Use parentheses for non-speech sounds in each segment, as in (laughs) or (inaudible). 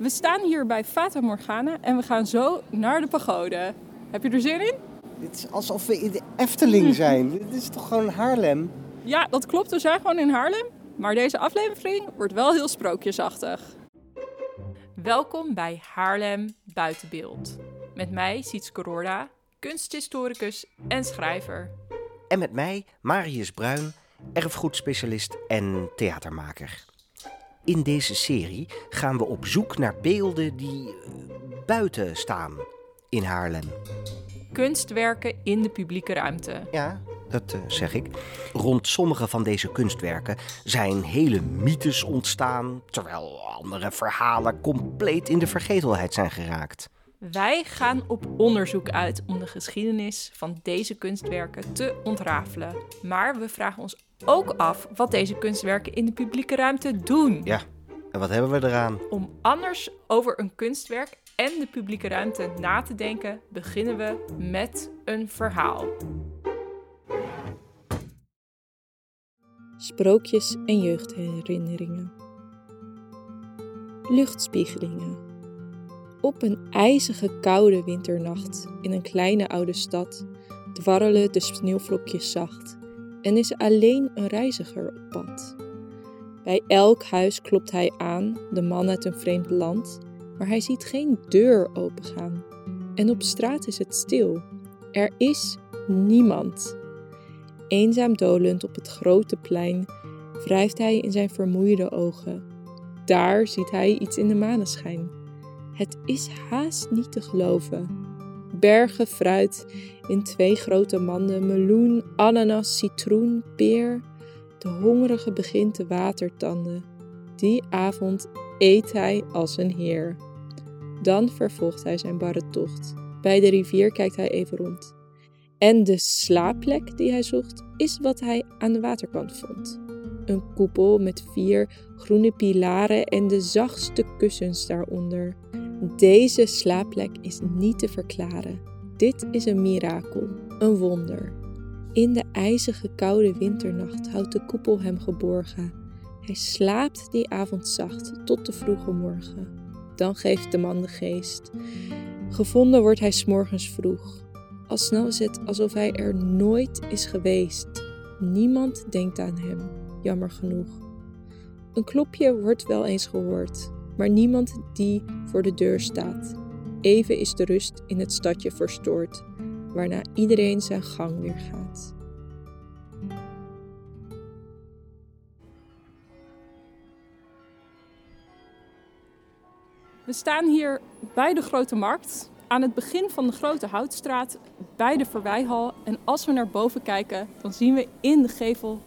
We staan hier bij Fata Morgana en we gaan zo naar de pagode. Heb je er zin in? Het is alsof we in de Efteling (laughs) zijn. Dit is toch gewoon Haarlem? Ja, dat klopt. We zijn gewoon in Haarlem. Maar deze aflevering wordt wel heel sprookjesachtig. Welkom bij Haarlem Buitenbeeld. Met mij, Siets Cororda, kunsthistoricus en schrijver. En met mij, Marius Bruin, erfgoedspecialist en theatermaker. In deze serie gaan we op zoek naar beelden die eh, buiten staan in Haarlem. Kunstwerken in de publieke ruimte. Ja, dat eh, zeg ik. Rond sommige van deze kunstwerken zijn hele mythes ontstaan, terwijl andere verhalen compleet in de vergetelheid zijn geraakt. Wij gaan op onderzoek uit om de geschiedenis van deze kunstwerken te ontrafelen. Maar we vragen ons ook af wat deze kunstwerken in de publieke ruimte doen. Ja, en wat hebben we eraan? Om anders over een kunstwerk en de publieke ruimte na te denken, beginnen we met een verhaal. Sprookjes en jeugdherinneringen. Luchtspiegelingen. Op een ijzige koude winternacht in een kleine oude stad dwarrelen de sneeuwvlokjes zacht en is alleen een reiziger op pad. Bij elk huis klopt hij aan, de man uit een vreemd land, maar hij ziet geen deur opengaan. En op straat is het stil. Er is niemand. Eenzaam dolend op het grote plein wrijft hij in zijn vermoeide ogen. Daar ziet hij iets in de maneschijn. Het is haast niet te geloven. Bergen fruit in twee grote manden, meloen, ananas, citroen, peer. De hongerige begint te watertanden. Die avond eet hij als een heer. Dan vervolgt hij zijn barre tocht. Bij de rivier kijkt hij even rond. En de slaapplek die hij zocht, is wat hij aan de waterkant vond. Een koepel met vier groene pilaren en de zachtste kussens daaronder. Deze slaapplek is niet te verklaren. Dit is een mirakel, een wonder. In de ijzige koude winternacht houdt de koepel hem geborgen. Hij slaapt die avond zacht tot de vroege morgen. Dan geeft de man de geest. Gevonden wordt hij s'morgens vroeg. Al snel is het alsof hij er nooit is geweest. Niemand denkt aan hem, jammer genoeg. Een klopje wordt wel eens gehoord, maar niemand die voor de deur staat. Even is de rust in het stadje verstoord, waarna iedereen zijn gang weer gaat. We staan hier bij de Grote Markt, aan het begin van de Grote Houtstraat, bij de Verwijhal. En als we naar boven kijken, dan zien we in de gevel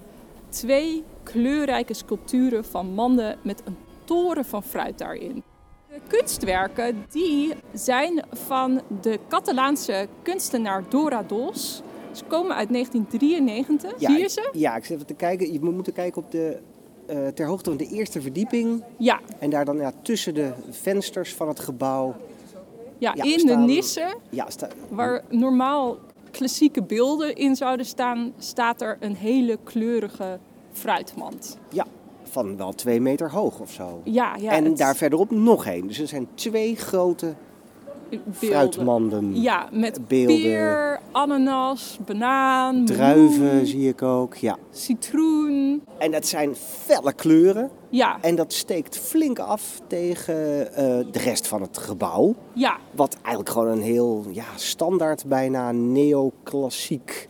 twee kleurrijke sculpturen van manden met een van fruit daarin. De kunstwerken die zijn van de Catalaanse kunstenaar Dora Dols. Ze komen uit 1993. Ja, Zie je ze? Ja, ik zit even te kijken. Je moet moeten kijken op de, eh, ter hoogte van de eerste verdieping. Ja, En daar dan ja, tussen de vensters van het gebouw. ja, Ja, in de nissen Ja, sta, waar normaal klassieke beelden in zouden staan, staat er een hele kleurige fruitmand. ja, van wel twee meter hoog of zo. Ja, ja. en het- daar verderop nog één. Dus er zijn twee grote beelden. fruitmanden. Ja, met beelden. peer, ananas, banaan, Druiven zie ik ook, ja. citroen. En dat zijn felle kleuren. Ja, En dat steekt flink af tegen eh, de rest van het gebouw. ja, Wat eigenlijk gewoon een heel ja, standaard, bijna neoclassiek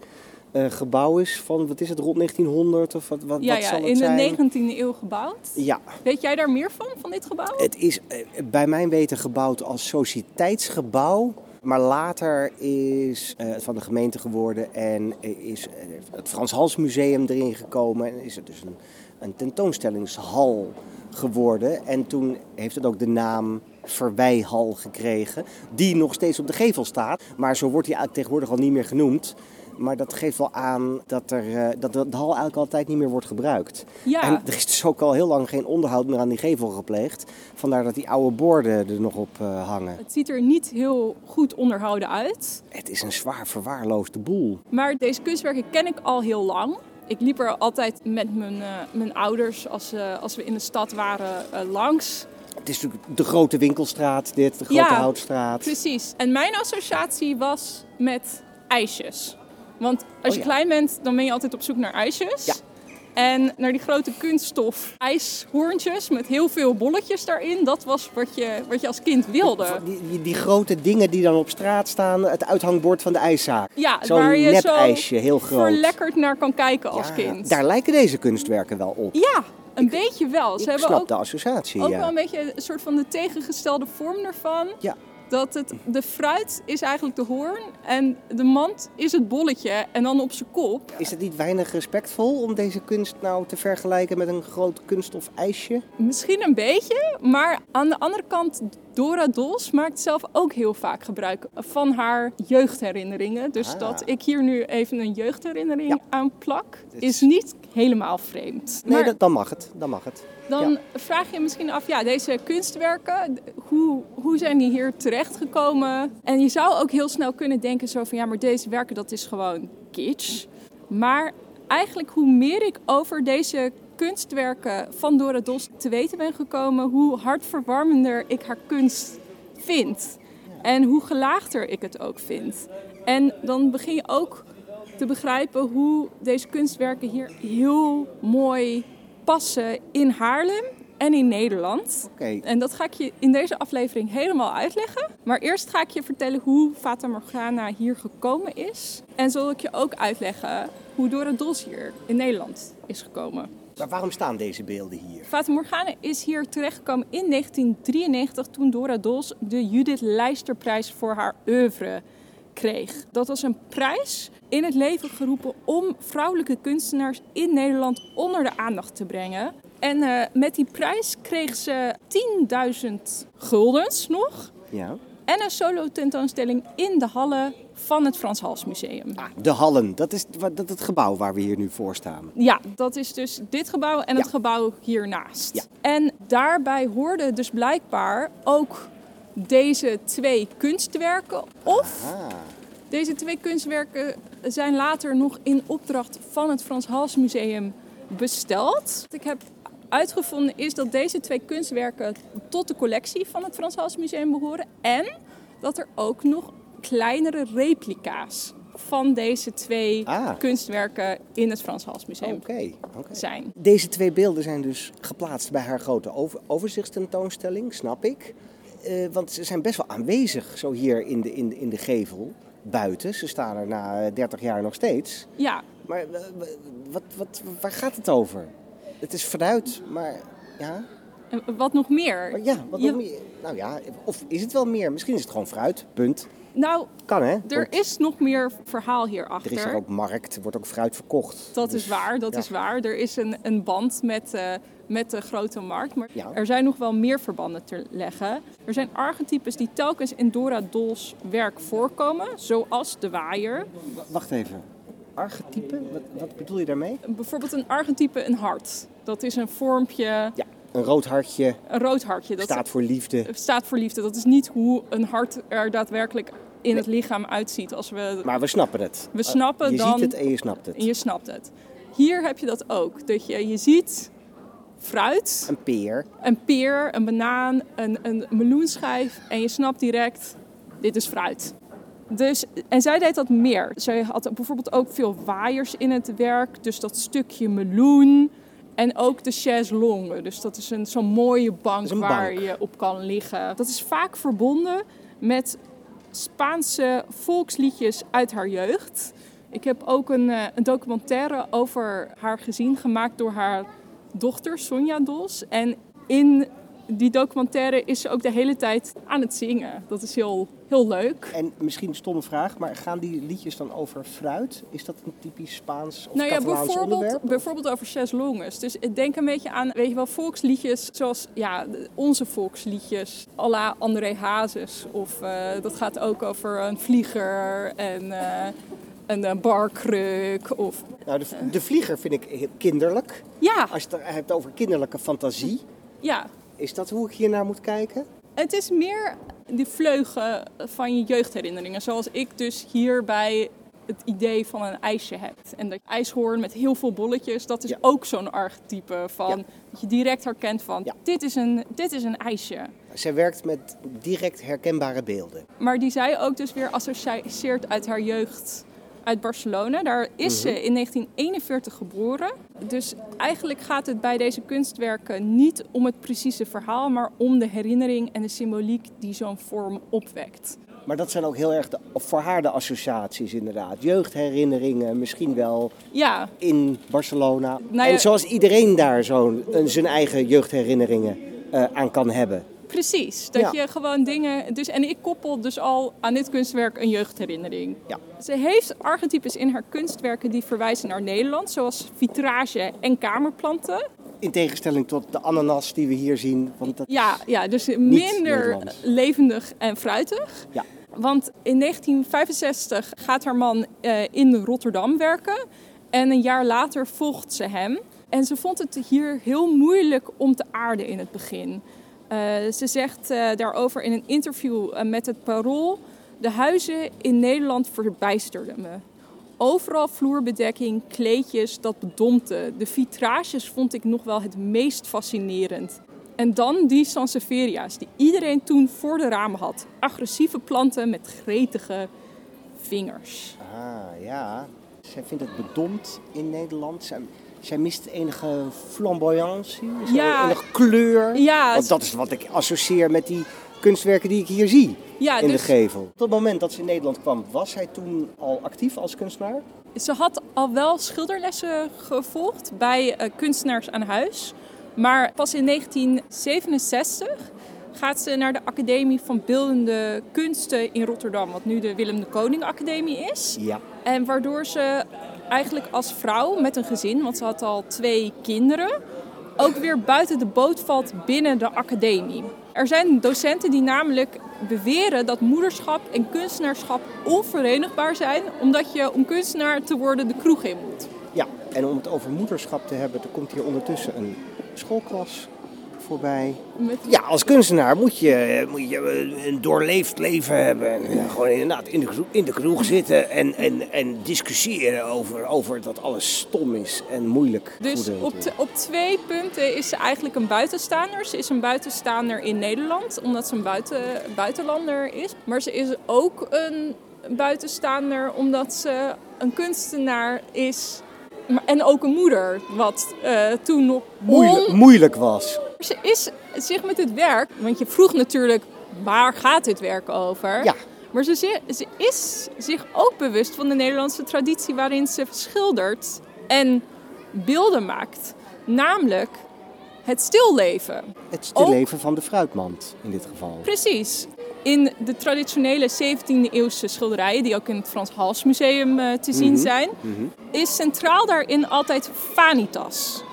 gebouw is. Van, wat is het, rond 1900 of wat, wat, ja, wat ja zal het in zijn? de 19e eeuw gebouwd. Ja, Weet jij daar meer van, van dit gebouw? het is eh, bij mijn weten gebouwd als sociëteitsgebouw. Maar later is eh, het van de gemeente geworden en is eh, het Frans Hals Museum erin gekomen. En is het dus een, een tentoonstellingshal geworden. En toen heeft het ook de naam Verwijhal gekregen. Die nog steeds op de gevel staat. Maar zo wordt hij tegenwoordig al niet meer genoemd. Maar dat geeft wel aan dat, er, eh, dat de hal eigenlijk altijd niet meer wordt gebruikt. Ja. En er is dus ook al heel lang geen onderhoud meer aan die gevel gepleegd. Vandaar dat die oude borden er nog op eh, hangen. Het ziet er niet heel goed onderhouden uit. Het is een zwaar verwaarloosde boel. Maar deze kunstwerken ken ik al heel lang. Ik liep er altijd met mijn, eh, mijn ouders als, als we in de stad waren langs. Het is natuurlijk de grote winkelstraat, dit, de grote Ja, houtstraat. Precies. En mijn associatie was met ijsjes. Want als Oh je ja. klein bent, dan ben je altijd op zoek naar ijsjes. Ja. En naar die grote kunststof ijshoorntjes met heel veel bolletjes daarin. Dat was wat je, wat je als kind wilde. Die, die, die grote dingen die dan op straat staan, het uithangbord van de ijszaak. Ja, Zo'n waar je zo nep-ijsje, heel groot. verlekkerd naar kan kijken als Ja, kind. Daar lijken deze kunstwerken wel op. Ja, een beetje wel. Ze Ik hebben snap ook, de associatie, ook ja. wel een beetje een soort van de tegengestelde vorm ervan. Ja. Dat het, de fruit is eigenlijk de hoorn en de mand is het bolletje en dan op zijn kop. Is het niet weinig respectvol om deze kunst nou te vergelijken met een groot kunststof ijsje? Misschien een beetje, maar aan de andere kant, Dora Dos maakt zelf ook heel vaak gebruik van haar jeugdherinneringen. Dus Ah. dat ik hier nu even een jeugdherinnering Ja. aan plak, is- niet helemaal vreemd. Nee, dat, dan mag het. Dan mag het. dan ja. vraag je je misschien af, ja, deze kunstwerken, hoe, hoe zijn die hier terechtgekomen? En je zou ook heel snel kunnen denken zo van, ja, maar deze werken, dat is gewoon kitsch. Maar eigenlijk hoe meer ik over deze kunstwerken van Dora Dos te weten ben gekomen, hoe hartverwarmender ik haar kunst vind. En hoe gelaagder ik het ook vind. En dan begin je ook te begrijpen hoe deze kunstwerken hier heel mooi passen in Haarlem en in Nederland. Oké. En dat ga ik je in deze aflevering helemaal uitleggen. Maar eerst ga ik je vertellen hoe Fata Morgana hier gekomen is. En zal ik je ook uitleggen hoe Dora Dos hier in Nederland is gekomen. Maar waarom staan deze beelden hier? Fata Morgana is hier terechtgekomen in 1993 toen Dora Dos de Judith Leisterprijs voor haar oeuvre kreeg. Dat was een prijs in het leven geroepen om vrouwelijke kunstenaars in Nederland onder de aandacht te brengen. En eh, met die prijs kreeg ze 10.000 guldens nog Ja. en een solo tentoonstelling in de hallen van het Frans Hals Museum. De Hallen, dat is dat het gebouw waar we hier nu voor staan. Ja, dat is dus dit gebouw en het gebouw hiernaast. Ja. En daarbij hoorden dus blijkbaar ook deze twee kunstwerken. Of deze twee kunstwerken zijn later nog in opdracht van het Frans Hals Museum besteld. Wat ik heb uitgevonden is dat deze twee kunstwerken tot de collectie van het Frans Hals Museum behoren. En dat er ook nog kleinere replica's van deze twee Ah. kunstwerken in het Frans Hals Museum zijn. Deze twee beelden zijn dus geplaatst bij haar grote over, overzichtstentoonstelling, snap ik. Eh, want ze zijn best wel aanwezig zo hier in de, in, in de gevel, buiten. Ze staan er na 30 jaar nog steeds. Ja, Maar eh, wat, wat, waar gaat het over? Het is fruit, maar ja, wat nog meer? maar ja wat Je- nog meer? Nou ja, of is het wel meer? Misschien is het gewoon fruit, punt. Nou, Kan hè? er is nog meer verhaal er hierachter. is er ook markt, er wordt ook fruit verkocht. Dat Dus, is waar, dat ja. is waar. Er is een, een band met, eh, met de grote markt. Maar Ja. er zijn nog wel meer verbanden te leggen. Er zijn archetypes die telkens in Dora Dols werk voorkomen. Zoals de waaier. Wacht even. Archetype? Wat, wat bedoel je daarmee? Bijvoorbeeld een archetype, een hart. Dat is een vormpje, Ja, een rood hartje een rood hartje. Dat staat voor liefde. staat voor liefde. Dat is niet hoe een hart er daadwerkelijk in het lichaam uitziet. Als we Maar we snappen het. We snappen je dan- ziet het en je snapt het. En je snapt het. Hier heb je dat ook. Dat je, je ziet fruit, Een peer. een peer, een banaan, een, een meloenschijf. En je snapt direct, dit is fruit. Dus, en zij deed dat meer. Zij had bijvoorbeeld ook veel waaiers in het werk. Dus dat stukje meloen. En ook de chaise longue. Dus dat is een, zo'n mooie bank een waar bank. je op kan liggen. Dat is vaak verbonden met Spaanse volksliedjes uit haar jeugd. Ik heb ook een, eh, een documentaire over haar gezien, gemaakt door haar dochter Sonja Dos. En in die documentaire is ze ook de hele tijd aan het zingen. Dat is heel, heel leuk. En misschien een stomme vraag, maar gaan die liedjes dan over fruit? Is dat een typisch Spaans of nou ja, Catalaans bijvoorbeeld, onderwerp? bijvoorbeeld over chaiselongues. Dus ik denk een beetje aan, weet je wel, volksliedjes zoals ja, onze volksliedjes. à la André Hazes. Of eh, dat gaat ook over een vlieger en eh, een barkruk. Of, Nou, de, de vlieger vind ik kinderlijk. ja, Als je het hebt over kinderlijke fantasie, ja, is dat hoe ik hier naar moet kijken? Het is meer die vleugen van je jeugdherinneringen. Zoals ik dus hier bij het idee van een ijsje hebt. En dat ijshoorn met heel veel bolletjes, dat is Ja. ook zo'n archetype van Ja. dat je direct herkent van Ja. dit, is een, dit is een ijsje. Zij werkt met direct herkenbare beelden. Maar die zij ook dus weer associeert uit haar jeugd uit Barcelona. Daar is ze in 1941 geboren. Dus eigenlijk gaat het bij deze kunstwerken niet om het precieze verhaal, maar om de herinnering en de symboliek die zo'n vorm opwekt. Maar dat zijn ook heel erg de, voor haar de associaties inderdaad. Jeugdherinneringen, misschien wel Ja, in Barcelona. Nou ja- En zoals iedereen daar zo'n zijn eigen jeugdherinneringen eh, aan kan hebben. Precies. Dat Ja. je gewoon dingen. Dus, en ik koppel dus al aan dit kunstwerk een jeugdherinnering. Ja. Ze heeft archetypes in haar kunstwerken die verwijzen naar Nederland, zoals vitrage en kamerplanten. In tegenstelling tot de ananas die we hier zien. Want dat Ja, ja dus minder levendig en fruitig. Ja. Want in 1965 gaat haar man eh, in Rotterdam werken. En een jaar later volgt ze hem. En ze vond het hier heel moeilijk om te aarden in het begin. Eh, ze zegt eh, daarover in een interview eh, met het Parool... De huizen in Nederland verbijsterden me. Overal vloerbedekking, kleedjes, dat bedompte. De vitrages vond ik nog wel het meest fascinerend. En dan die Sanseveria's, die iedereen toen voor de ramen had. Agressieve planten met gretige vingers. Ah, ja. Zij vindt het bedompt in Nederland. Zij, mist enige flamboyantie, Ja. enige kleur. Ja, Want dat is wat ik associeer met die kunstwerken die ik hier zie ja in de dus gevel. Op het moment dat ze in Nederland kwam, was zij toen al actief als kunstenaar? ze had al wel schilderlessen gevolgd bij eh, kunstenaars aan huis. Maar pas in 1967 gaat ze naar de Academie van Beeldende Kunsten in Rotterdam, wat nu de Willem de Koning Academie is. Ja. En waardoor ze eigenlijk als vrouw met een gezin, want ze had al twee kinderen, ook weer buiten de boot valt binnen de academie. Er zijn docenten die namelijk beweren dat moederschap en kunstenaarschap onverenigbaar zijn, omdat je om kunstenaar te worden de kroeg in moet. Ja, en om het over moederschap te hebben, er komt hier ondertussen een schoolklas voorbij. Ja, als kunstenaar moet je, moet je een doorleefd leven hebben. En gewoon inderdaad in de, kroeg- in de kroeg zitten en, en, en discussiëren over, over dat alles stom is en moeilijk. Dus op, te- op twee punten is ze eigenlijk een buitenstaander. Ze is een buitenstaander in Nederland, omdat ze een buiten, buitenlander is. Maar ze is ook een buitenstaander omdat ze een kunstenaar is. En ook een moeder, wat eh, toen nog Moeilijk, on- moeilijk was. Ze is zich met het werk, want je vroeg natuurlijk waar gaat dit werk over? Ja. Maar ze is zich ook bewust van de Nederlandse traditie waarin ze schildert en beelden maakt. Namelijk het stilleven. Het stilleven van de fruitmand in dit geval. Precies. In de traditionele 17e eeuwse schilderijen, die ook in het Frans Hals Museum eh, te zien zijn, is centraal daarin altijd vanitas.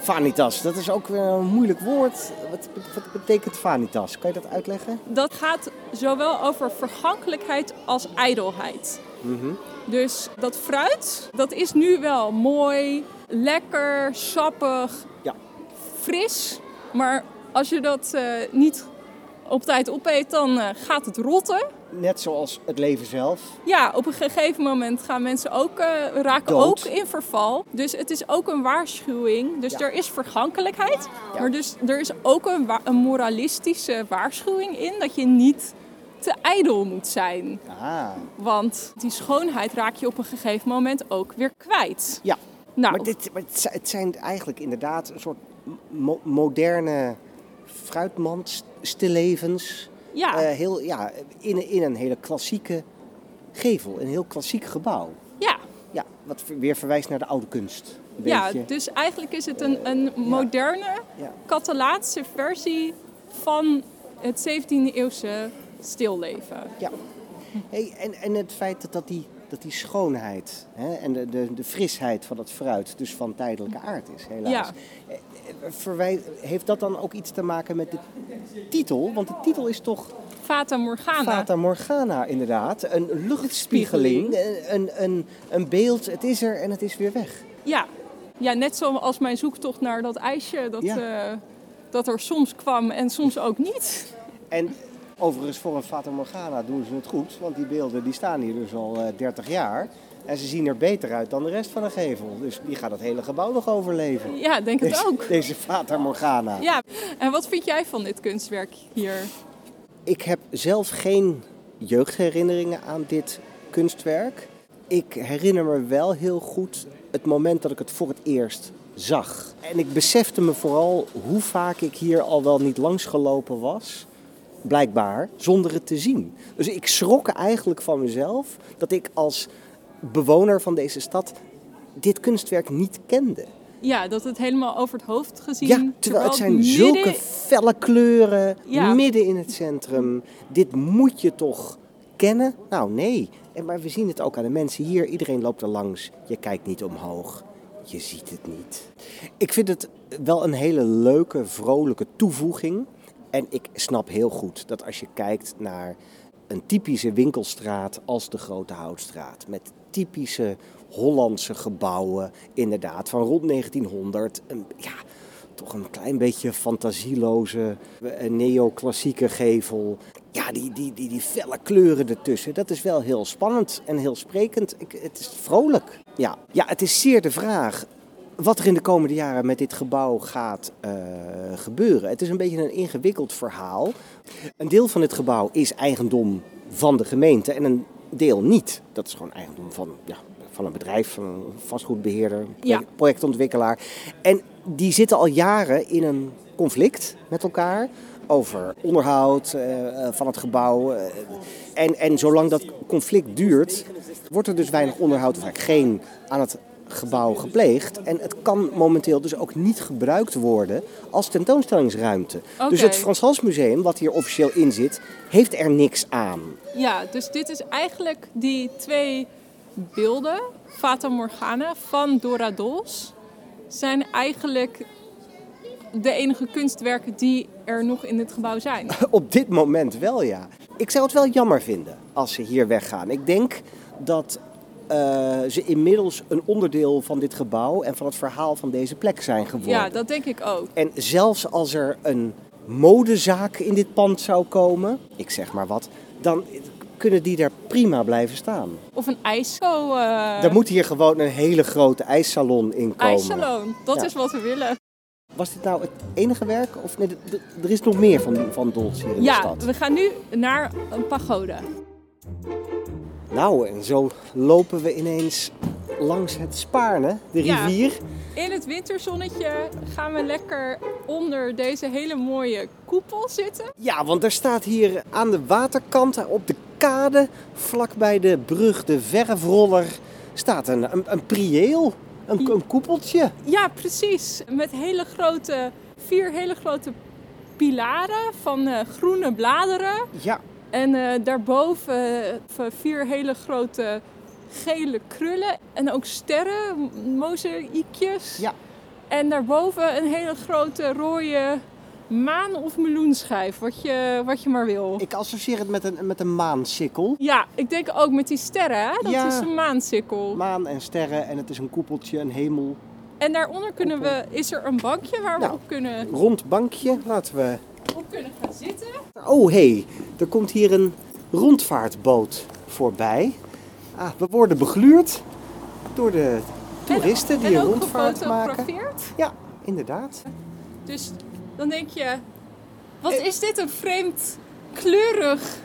Vanitas, dat is ook weer een moeilijk woord. Wat, wat betekent vanitas? Kan je dat uitleggen? Dat gaat zowel over vergankelijkheid als ijdelheid. Dus dat fruit, dat is nu wel mooi, lekker, sappig, Ja. fris. Maar als je dat eh, niet op tijd opeet, dan eh, gaat het rotten. Net zoals het leven zelf. Ja, op een gegeven moment gaan mensen ook, eh, raken Dood. ook in verval. Dus het is ook een waarschuwing. Dus Ja. er is vergankelijkheid. Ja. Maar dus er is ook een, wa- een moralistische waarschuwing in dat je niet te ijdel moet zijn. Ah, Want die schoonheid raak je op een gegeven moment ook weer kwijt. ja. Nou, Maar, dit, maar het zi- het zijn eigenlijk inderdaad een soort mo- moderne fruitmandstillevens. ja, Eh, heel, ja, in, in een hele klassieke gevel, een heel klassiek gebouw. ja, Ja, wat weer verwijst naar de oude kunst. Ja, beetje. dus eigenlijk is het een, een moderne Ja. Catalaanse versie van het 17e eeuwse stilleven. Ja. Hey, en, en het feit dat, dat, die, dat die schoonheid hè, en de, de, de frisheid van het fruit dus van tijdelijke aard is, helaas. Ja. Eh, eh, heeft dat dan ook iets te maken met de titel? Want de titel is toch Fata Morgana. Fata Morgana inderdaad. Een luchtspiegeling, een, een, een, beeld, het is er en het is weer weg. Ja. ja, net zoals mijn zoektocht naar dat ijsje dat, Ja. eh, dat er soms kwam en soms ook niet. En Overigens, voor een Fata Morgana doen ze het goed, want die beelden die staan hier dus al eh, 30 jaar. En ze zien er beter uit dan de rest van de gevel. Dus die gaat het hele gebouw nog overleven. Ja, denk het Deze, ook. deze Fata Morgana. Ja, en wat vind jij van dit kunstwerk hier? Ik heb zelf geen jeugdherinneringen aan dit kunstwerk. Ik herinner me wel heel goed het moment dat ik het voor het eerst zag. En ik besefte me vooral hoe vaak ik hier al wel niet langsgelopen was. Blijkbaar, zonder het te zien. Dus ik schrok eigenlijk van mezelf dat ik als bewoner van deze stad dit kunstwerk niet kende. Ja, dat het helemaal over het hoofd gezien. Ja, terwijl het zijn midden- zulke felle kleuren Ja. midden in het centrum. Dit moet je toch kennen? Nou, nee. En, maar we zien het ook aan de mensen hier. Iedereen loopt er langs. Je kijkt niet omhoog. Je ziet het niet. Ik vind het wel een hele leuke, vrolijke toevoeging. En ik snap heel goed dat als je kijkt naar een typische winkelstraat als de Grote Houtstraat. Met typische Hollandse gebouwen, inderdaad, van rond 1900. Een, ja, toch een klein beetje fantasieloze, eh, neoclassieke gevel. Ja, die, die, die, die felle kleuren ertussen, dat is wel heel spannend en heel sprekend. Ik, het is vrolijk. Ja. ja, het is zeer de vraag wat er in de komende jaren met dit gebouw gaat eh, gebeuren. Het is een beetje een ingewikkeld verhaal. Een deel van dit gebouw is eigendom van de gemeente en een deel niet. Dat is gewoon eigendom van, ja, van een bedrijf, van een vastgoedbeheerder, Ja. projectontwikkelaar. En die zitten al jaren in een conflict met elkaar over onderhoud eh, eh, van het gebouw. eh, en, en zolang dat conflict duurt, wordt er dus weinig onderhoud, of eigenlijk geen, aan het gebouw gepleegd. En het kan momenteel dus ook niet gebruikt worden als tentoonstellingsruimte. Dus het Frans Hals Museum, wat hier officieel in zit, heeft er niks aan. Ja, dus dit is eigenlijk die twee beelden, Fata Morgana van Dora Dols, zijn eigenlijk de enige kunstwerken die er nog in dit gebouw zijn. (laughs) Op dit moment wel, ja. Ik zou het wel jammer vinden als ze hier weggaan. Ik denk dat eh, ze inmiddels een onderdeel van dit gebouw en van het verhaal van deze plek zijn geworden. Ja, dat denk ik ook. En zelfs als er een modezaak in dit pand zou komen, ik zeg maar wat, dan kunnen die daar prima blijven staan. Of een ijsco. eh Er moet hier gewoon een hele grote ijssalon in komen. ijssalon. Dat Ja. is wat we willen. Was dit nou het enige werk? Of nee, er is nog meer van, van Dolce in de Ja, stad? we gaan nu naar een pagode. Nou, en zo lopen we ineens langs het Spaarne, de Ja. rivier. In het winterzonnetje gaan we lekker onder deze hele mooie koepel zitten. Ja, want er staat hier aan de waterkant, op de kade, vlakbij de brug, de verfroller, staat een, een, een prieel, een, een koepeltje. Ja, precies. Met hele grote, vier hele grote pilaren van eh, groene bladeren. Ja, En eh, daarboven eh, vier hele grote gele krullen. En ook sterren, mozaïekjes. Ja. En daarboven een hele grote rode maan- of meloenschijf, wat je, wat je maar wil. ik associeer het met een, met een maansikkel. Ja, ik denk ook met die sterren, hè? dat Ja. is een maansikkel. Maan en sterren en het is een koepeltje, een hemel. En daaronder kunnen we, is er een bankje waar we Nou. op, kunnen, Rond bankje, laten we... op kunnen gaan zitten. Oh, hé, hey, er komt hier een rondvaartboot voorbij. Ah, we worden begluurd door de toeristen die en een rondvaart maken. Ja, inderdaad. Dus dan denk je, wat is dit een vreemd kleurig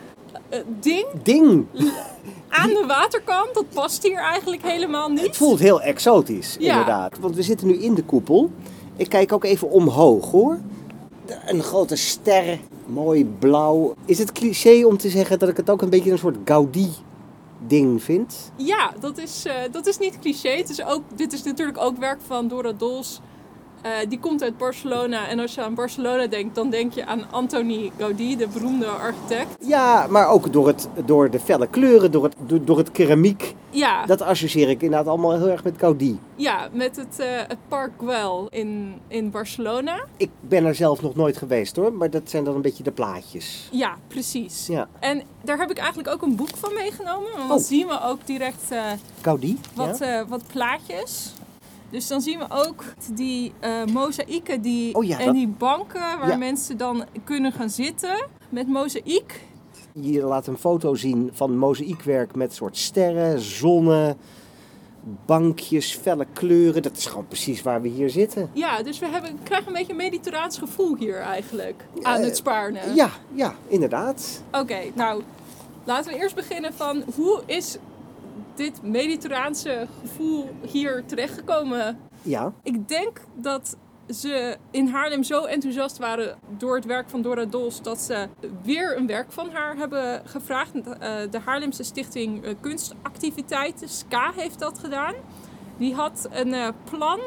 eh, ding Ding! aan de waterkant? Dat past hier eigenlijk helemaal niet. Het voelt heel exotisch, Ja. inderdaad. Want we zitten nu in de koepel. Ik kijk ook even omhoog, hoor. Een grote ster, mooi blauw. Is het cliché om te zeggen dat ik het ook een beetje een soort Gaudí-ding vind? Ja, dat is, eh, dat is niet cliché. Het is ook, dit is natuurlijk ook werk van Dora Dols. Eh, die komt uit Barcelona. En als je aan Barcelona denkt, dan denk je aan Antoni Gaudí, de beroemde architect. Ja, maar ook door, het, door de felle kleuren, door het, door, door het keramiek. Ja, Dat associeer ik inderdaad allemaal heel erg met Gaudí. ja met het, eh, het Park Güell in, in Barcelona. Ik ben er zelf nog nooit geweest hoor, maar dat zijn dan een beetje de plaatjes. Ja, precies. Ja, En daar heb ik eigenlijk ook een boek van meegenomen. Want dan Oh. zien we ook direct eh, Gaudí. wat, ja? wat plaatjes. Dus dan zien we ook die eh mozaïeken die, Oh ja, en dat- die banken waar Ja. mensen dan kunnen gaan zitten. met mozaïek. Je laat een foto zien van mozaïekwerk met soort sterren, zonnen, bankjes, felle kleuren. Dat is gewoon precies waar we hier zitten. Ja, dus we hebben, krijgen een beetje een mediterraans gevoel hier eigenlijk aan Eh, het Spaarne. Ja, ja, inderdaad. Oké, nou laten we eerst beginnen van hoe is dit mediterraanse gevoel hier terechtgekomen? Ja, Ik denk dat ze in Haarlem zo enthousiast waren door het werk van Dora Dols dat ze weer een werk van haar hebben gevraagd. Eh, De Haarlemse Stichting eh, Kunstactiviteiten, SKA, heeft dat gedaan. Die had een eh, plan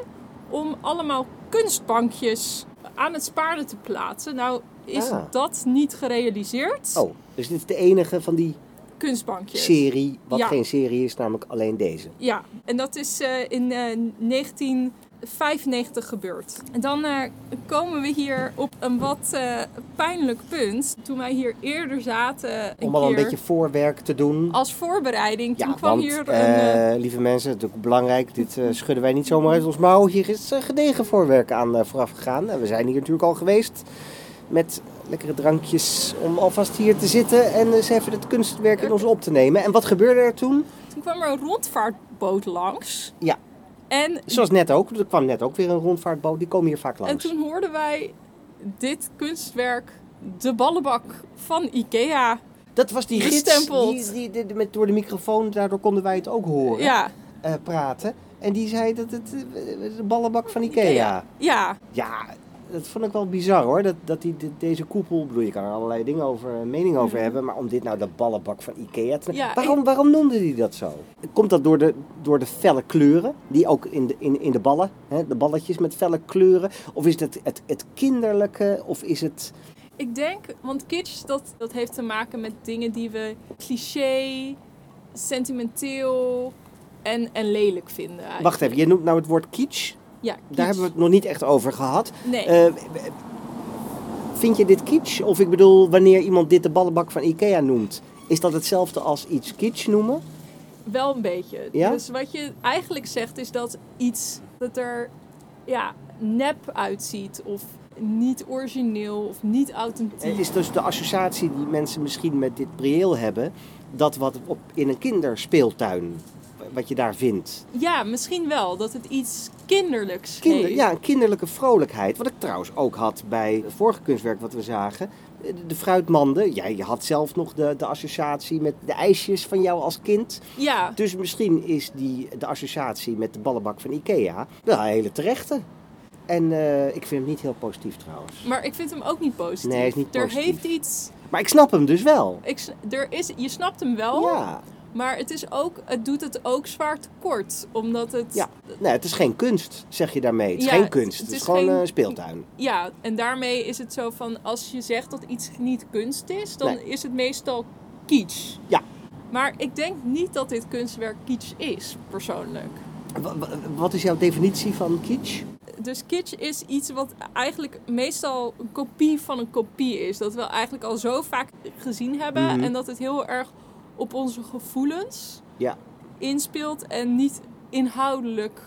om allemaal kunstbankjes aan het Spaarne te plaatsen. Nou is Ah. dat niet gerealiseerd. oh, dus dit is de enige van die Kunstbankjes. serie, wat Ja. geen serie is, namelijk alleen deze. Ja, en dat is eh, in eh, 1995 gebeurd. En dan eh, komen we hier op een wat eh, pijnlijk punt. Toen wij hier eerder zaten, Om al een beetje voorwerk te doen. als voorbereiding, toen Ja, kwam want, hier een... eh, eh, lieve mensen, het is ook belangrijk, dit eh, schudden wij niet zomaar uit ons mouw. Hier is eh, gedegen voorwerk aan eh, vooraf gegaan. En we zijn hier natuurlijk al geweest met lekkere drankjes om alvast hier te zitten en eens even het kunstwerk in ons op te nemen. En wat gebeurde er toen? toen kwam er een rondvaartboot langs. Ja. En, Zoals net ook, er kwam net ook weer een rondvaartboot, die komen hier vaak en langs. toen hoorden wij dit kunstwerk, de ballenbak van Ikea. Dat was die gids, die, die, die- met, door de microfoon, daardoor konden wij het ook horen, Ja, eh, praten. En die zei dat het eh, de ballenbak van Ikea. ja, Ja, dat vond ik wel bizar hoor. Dat, dat die, de- deze koepel, bedoel, je kan er allerlei dingen over, eh, mening over Mhm. hebben. Maar om dit nou de ballenbak van Ikea te Ja, waarom, waarom noemde hij dat zo? Komt dat door de, door de felle kleuren? Die ook in de, in, in de ballen, hè, de balletjes met felle kleuren? Of is het het, het kinderlijke? Of is het... Ik denk, want kitsch, dat, dat heeft te maken met dingen die we cliché, sentimenteel en, en lelijk vinden. Eigenlijk. Wacht even, je noemt nou het woord kitsch. Ja, Daar hebben we het nog niet echt over gehad. Nee, Eh, vind je dit kitsch? Of ik bedoel, wanneer iemand dit de ballenbak van Ikea noemt... Is dat hetzelfde als iets kitsch noemen? wel een beetje. Ja? Dus wat je eigenlijk zegt is dat iets dat er ja, nep uitziet of niet origineel of niet authentiek. Het is dus de associatie die mensen misschien met dit prieel hebben, dat wat op, in een kinderspeeltuin, wat je daar vindt. Ja, misschien wel. Dat het iets kinderlijks Kinder, heeft. ja, een kinderlijke vrolijkheid. Wat ik trouwens ook had bij het vorige kunstwerk wat we zagen. De, de fruitmanden. Ja, je had zelf nog de, de associatie met de ijsjes van jou als kind. Ja, Dus misschien is die, de associatie met de ballenbak van Ikea wel een hele terechte. En eh, ik vind hem niet heel positief trouwens. maar ik vind hem ook niet positief. Nee, hij is niet er positief. heeft iets... Maar ik snap hem dus wel. Ik, er is, je snapt hem wel, Ja. Maar het, is ook, het doet het ook zwaar tekort. Omdat het... Ja. Nee, het is geen kunst, zeg je daarmee. Het is Ja, geen kunst. het Het, is, is gewoon een speeltuin. Ja, en daarmee is het zo van... Als je zegt dat iets niet kunst is, dan Nee. is het meestal kitsch. Ja. Maar ik denk niet dat dit kunstwerk kitsch is, persoonlijk. Wa- wa- Wat is jouw definitie van kitsch? Dus kitsch is iets wat eigenlijk meestal een kopie van een kopie is. Dat we eigenlijk al zo vaak gezien hebben. Mhm. En dat het heel erg op onze gevoelens Ja. inspeelt. En niet inhoudelijk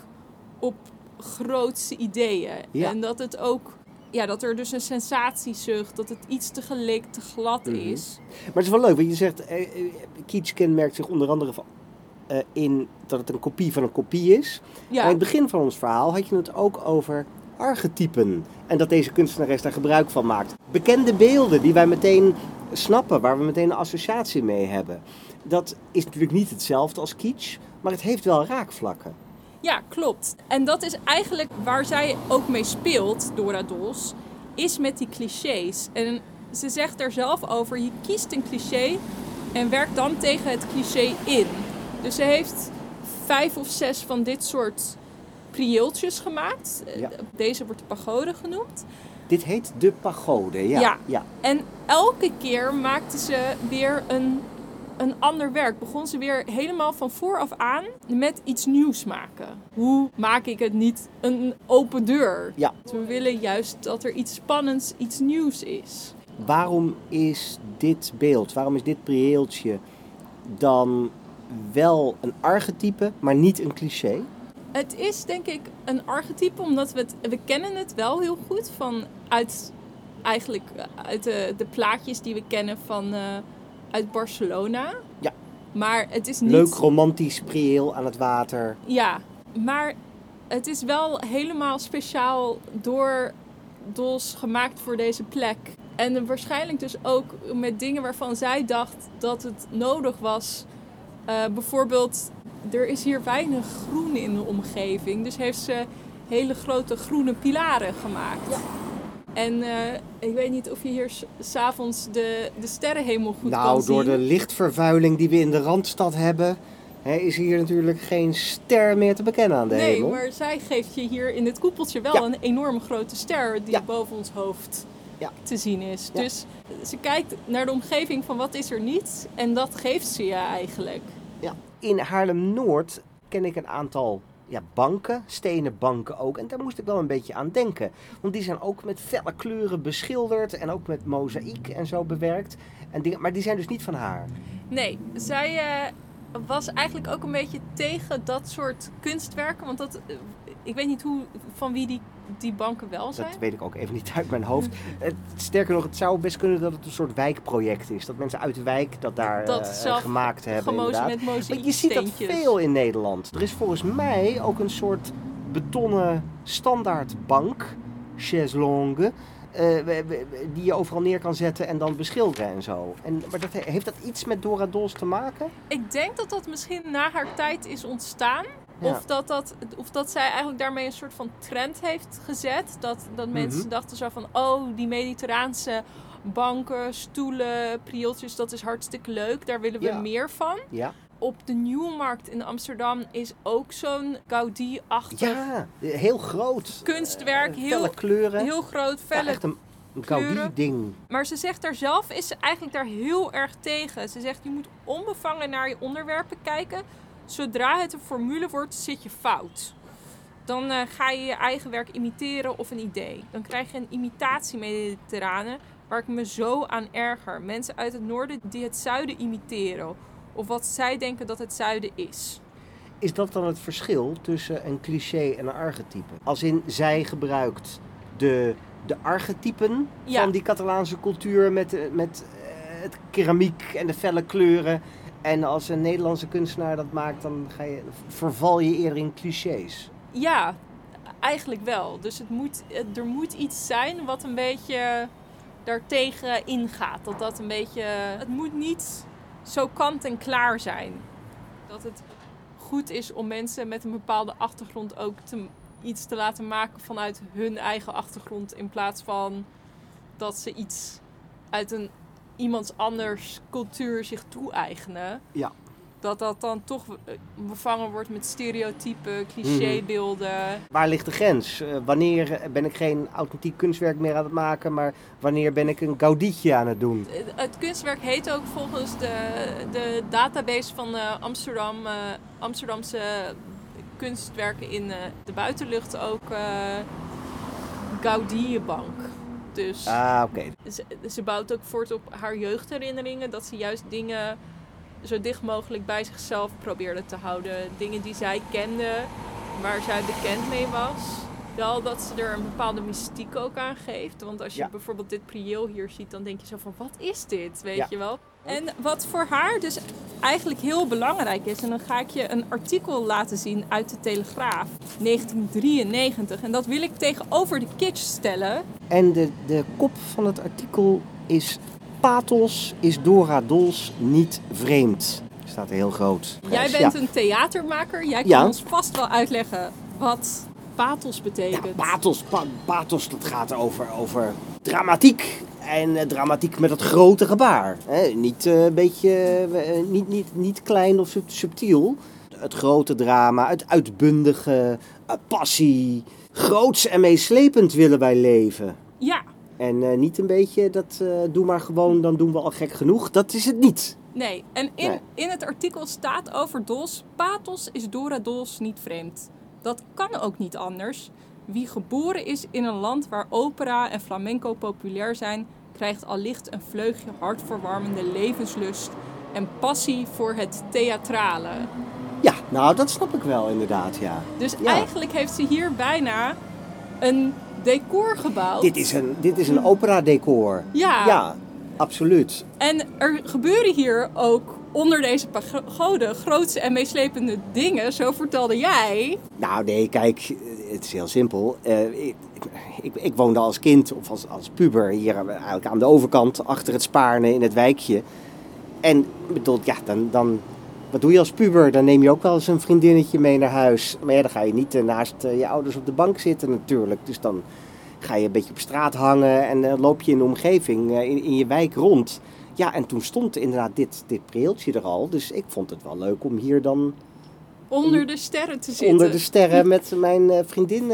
op grootste ideeën. Ja. En dat het ook... Ja, dat er dus een sensatiezucht, dat het iets te gelikt, te glad Mhm. is. Maar het is wel leuk, want je zegt, eh, eh, kitsch kenmerkt zich onder andere van, eh, in dat het een kopie van een kopie is. Ja, het begin van ons verhaal had je het ook over archetypen. En dat deze kunstenares daar gebruik van maakt. Bekende beelden die wij meteen snappen, waar we meteen een associatie mee hebben. Dat is natuurlijk niet hetzelfde als kitsch, maar het heeft wel raakvlakken. ja, klopt. En dat is eigenlijk waar zij ook mee speelt, Dora Dols, is met die clichés. En ze zegt er zelf over, je kiest een cliché en werkt dan tegen het cliché in. Dus ze heeft vijf of zes van dit soort prieeltjes gemaakt. Ja. Deze wordt de pagode genoemd. Dit heet de pagode, ja. Ja. ja. En elke keer maakte ze weer een, een ander werk. Begon ze weer helemaal van vooraf aan met iets nieuws maken. Hoe maak ik het niet een open deur? Ja. We willen juist dat er iets spannends, iets nieuws is. Waarom is dit beeld, waarom is dit prieeltje dan wel een archetype, maar niet een cliché? Het is denk ik een archetype, omdat we het, we kennen het wel heel goed van uit eigenlijk uit de, de plaatjes die we kennen van, eh, uit Barcelona. Ja. Maar het is niet... Leuk romantisch prieel aan het water. Ja, maar het is wel helemaal speciaal door DOS gemaakt voor deze plek. En waarschijnlijk dus ook met dingen waarvan zij dacht dat het nodig was. Eh, bijvoorbeeld, er is hier weinig groen in de omgeving. Dus heeft ze hele grote groene pilaren gemaakt. Ja. En eh, ik weet niet of je hier s- s'avonds de, de sterrenhemel goed kan nou, zien. door de lichtvervuiling die we in de Randstad hebben, hè, is hier natuurlijk geen ster meer te bekennen aan de nee, hemel. maar zij geeft je hier in dit koepeltje wel Ja. een enorme grote ster die Ja. boven ons hoofd Ja. te zien is. Dus ze kijkt naar de omgeving van wat is er niet en dat geeft ze je eigenlijk. Ja. In Haarlem-Noord ken ik een aantal ja, banken, stenen banken ook. En daar moest ik wel een beetje aan denken. Want die zijn ook met felle kleuren beschilderd en ook met mozaïek en zo bewerkt. En die, maar die zijn dus niet van haar. Nee, zij eh, was eigenlijk ook een beetje tegen dat soort kunstwerken. Want dat, eh, ik weet niet hoe, van wie die, die banken wel zijn. Dat weet ik ook even niet uit mijn hoofd. Eh, sterker nog, het zou best kunnen dat het een soort wijkproject is. Dat mensen uit de wijk dat daar Dat eh, zelf gemaakt hebben. Inderdaad. met Maar je ziet dat veel in Nederland. Er is volgens mij ook een soort betonnen standaardbank, chaiselongue, eh, we- we- die je overal neer kan zetten en dan beschilderen en zo. En, maar dat, he- heeft dat iets met Dora Dols te maken? Ik denk dat dat misschien na haar tijd is ontstaan. Ja. Of, dat dat, of dat zij eigenlijk daarmee een soort van trend heeft gezet. Dat, dat mensen Mhm. dachten zo van, oh, die mediterraanse banken, stoelen, prieeltjes, dat is hartstikke leuk. Daar willen we Ja. meer van. Ja. Op de Nieuwmarkt in Amsterdam is ook zo'n Gaudí-achtig Ja, heel groot. kunstwerk. Eh, Heel, kleuren. heel groot, felle echt een, een kleuren. Gaudí-ding. Maar ze zegt daar zelf, is ze eigenlijk daar heel erg tegen. Ze zegt, je moet onbevangen naar je onderwerpen kijken. Zodra het een formule wordt, zit je fout. Dan eh, ga je je eigen werk imiteren of een idee. Dan krijg je een imitatie mediterrane waar ik me zo aan erger. Mensen uit het noorden die het zuiden imiteren. Of wat zij denken dat het zuiden is. Is dat dan het verschil tussen een cliché en een archetype? Als in zij gebruikt de, de archetypen Ja. van die Catalaanse cultuur met, eh, met eh, het keramiek en de felle kleuren. En als een Nederlandse kunstenaar dat maakt, dan ga je, verval je eerder in clichés. Ja, eigenlijk wel. Dus het moet, er moet iets zijn wat een beetje daartegen ingaat. Dat dat een beetje. Het moet niet zo kant en klaar zijn. Dat het goed is om mensen met een bepaalde achtergrond ook iets te laten maken vanuit hun eigen achtergrond. In plaats van dat ze iets uit een iemands anders cultuur zich toe-eigenen. Ja. Dat dat dan toch eh, bevangen wordt met stereotypen, clichébeelden. Waar ligt de grens? Eh, wanneer ben ik geen authentiek kunstwerk meer aan het maken, maar wanneer ben ik een Gaudietje aan het doen? Het- Het kunstwerk heet ook volgens de, de database van eh, Amsterdam, Amsterdamse kunstwerken in de buitenlucht ook eh Gaudí-bank. Dus Ah, oké. ze, ze bouwt ook voort op haar jeugdherinneringen. Dat ze juist dingen zo dicht mogelijk bij zichzelf probeerde te houden. Dingen die zij kende, waar zij bekend mee was. Wel dat ze er een bepaalde mystiek ook aan geeft. Want als je Ja. bijvoorbeeld dit prieel hier ziet, dan denk je zo van, wat is dit? Weet Ja. je wel? En wat voor haar dus eigenlijk heel belangrijk is, en dan ga ik je een artikel laten zien uit de Telegraaf, 1993. En dat wil ik tegenover de kitsch stellen. En de, de kop van het artikel is... Pathos is Dora Dols niet vreemd. Staat heel groot. Jij Ja. bent een theatermaker. Jij kan ons vast wel uitleggen wat pathos Ja, betekent. pathos, pa- pathos dat gaat over, over dramatiek. En eh, dramatiek met het grote gebaar. Hè? Niet, eh, een beetje, eh, niet, niet, niet klein of sub- subtiel. Het grote drama, het uitbundige, passie. Groots en meeslepend willen wij leven. Ja, En niet een beetje dat doe maar gewoon, dan doen we al gek genoeg. Dat is het niet. nee. En in, Nee. in het artikel staat over Dols: pathos is Dora Dols niet vreemd. Dat kan ook niet anders. Wie geboren is in een land waar opera en flamenco populair zijn, krijgt allicht een vleugje hartverwarmende levenslust en passie voor het theatrale. Ja, nou dat snap ik wel inderdaad, ja. Dus Ja. eigenlijk heeft ze hier bijna een decor gebouwd. Dit is een, dit is een opera-decor. Ja. Ja, absoluut. En er gebeuren hier ook onder deze pagode grootste en meeslepende dingen. Zo vertelde jij. Nou nee, kijk, het is heel simpel. Uh, ik, ik, woonde als kind of als, als puber hier eigenlijk aan de overkant achter het Spaarne in het wijkje. En bedoel, ja, dan, dan, wat doe je als puber? Dan neem je ook wel eens een vriendinnetje mee naar huis. Maar dan ga je niet naast je ouders op de bank zitten natuurlijk. Dus dan ga je een beetje op straat hangen en loop je in de omgeving, in, in je wijk rond. Ja, en toen stond inderdaad dit, dit preeltje er al. Dus ik vond het wel leuk om hier dan... Onder de sterren te zitten. Onder de sterren met mijn uh, vriendin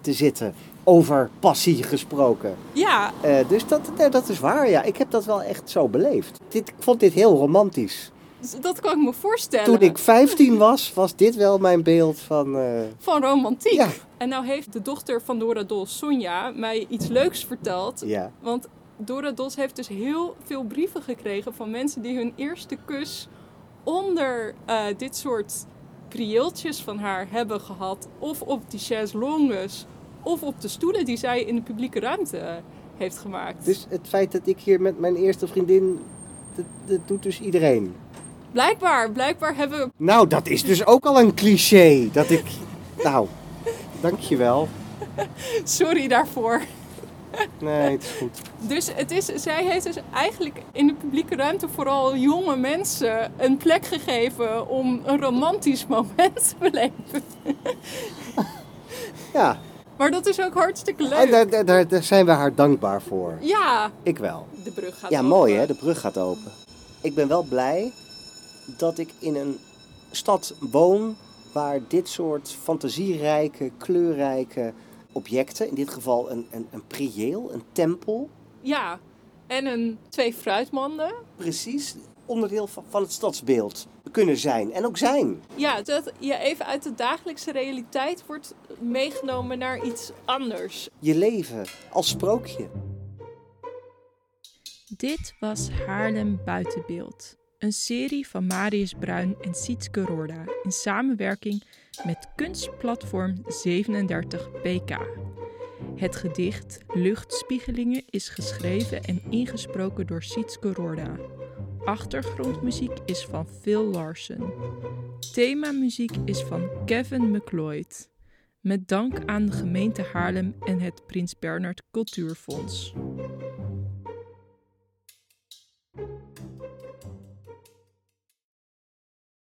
te zitten. Over passie gesproken. Ja. dus dat, dat is waar, ja. Ik heb dat wel echt zo beleefd. Dit, ik vond dit heel romantisch. Dat kan ik me voorstellen. Toen ik 15 was, was dit wel mijn beeld van... Uh... Van romantiek. Ja. En nou heeft de dochter van Dora Dols, Sonja, mij iets leuks verteld. Ja. Want Dora Dols heeft dus heel veel brieven gekregen van mensen die hun eerste kus onder uh, dit soort prieeltjes van haar hebben gehad. Of op die chaiselongues, of op de stoelen die zij in de publieke ruimte heeft gemaakt. Dus het feit dat ik hier met mijn eerste vriendin, dat, dat doet dus iedereen? Blijkbaar, blijkbaar hebben we... Nou, dat is dus ook al een cliché. Dat ik... Nou, dankjewel. (laughs) Sorry daarvoor. Nee, het is goed. Dus het is, zij heeft dus eigenlijk in de publieke ruimte vooral jonge mensen een plek gegeven om een romantisch (laughs) moment te beleven. (laughs) Ja. Maar dat is ook hartstikke leuk. En daar, daar, daar zijn we haar dankbaar voor. Ja. Ik wel. De brug gaat ja, open. Ja, mooi hè, de brug gaat open. Ik ben wel blij dat ik in een stad woon waar dit soort fantasierijke, kleurrijke objecten, in dit geval een, een, een prieel, een tempel. Ja, en een, twee fruitmanden. Precies, onderdeel van, van het stadsbeeld kunnen zijn en ook zijn. Ja, dat je even uit de dagelijkse realiteit wordt meegenomen naar iets anders. Je leven als sprookje. Dit was Haarlem Buitenbeeld. Een serie van Marius Bruin en Sietske Rorda in samenwerking met kunstplatform 37 PK. Het gedicht Luchtspiegelingen is geschreven en ingesproken door Sietske Rorda. Achtergrondmuziek is van Phil Larsen. Themamuziek is van Kevin McLeod. Met dank aan de gemeente Haarlem en het Prins Bernhard Cultuurfonds.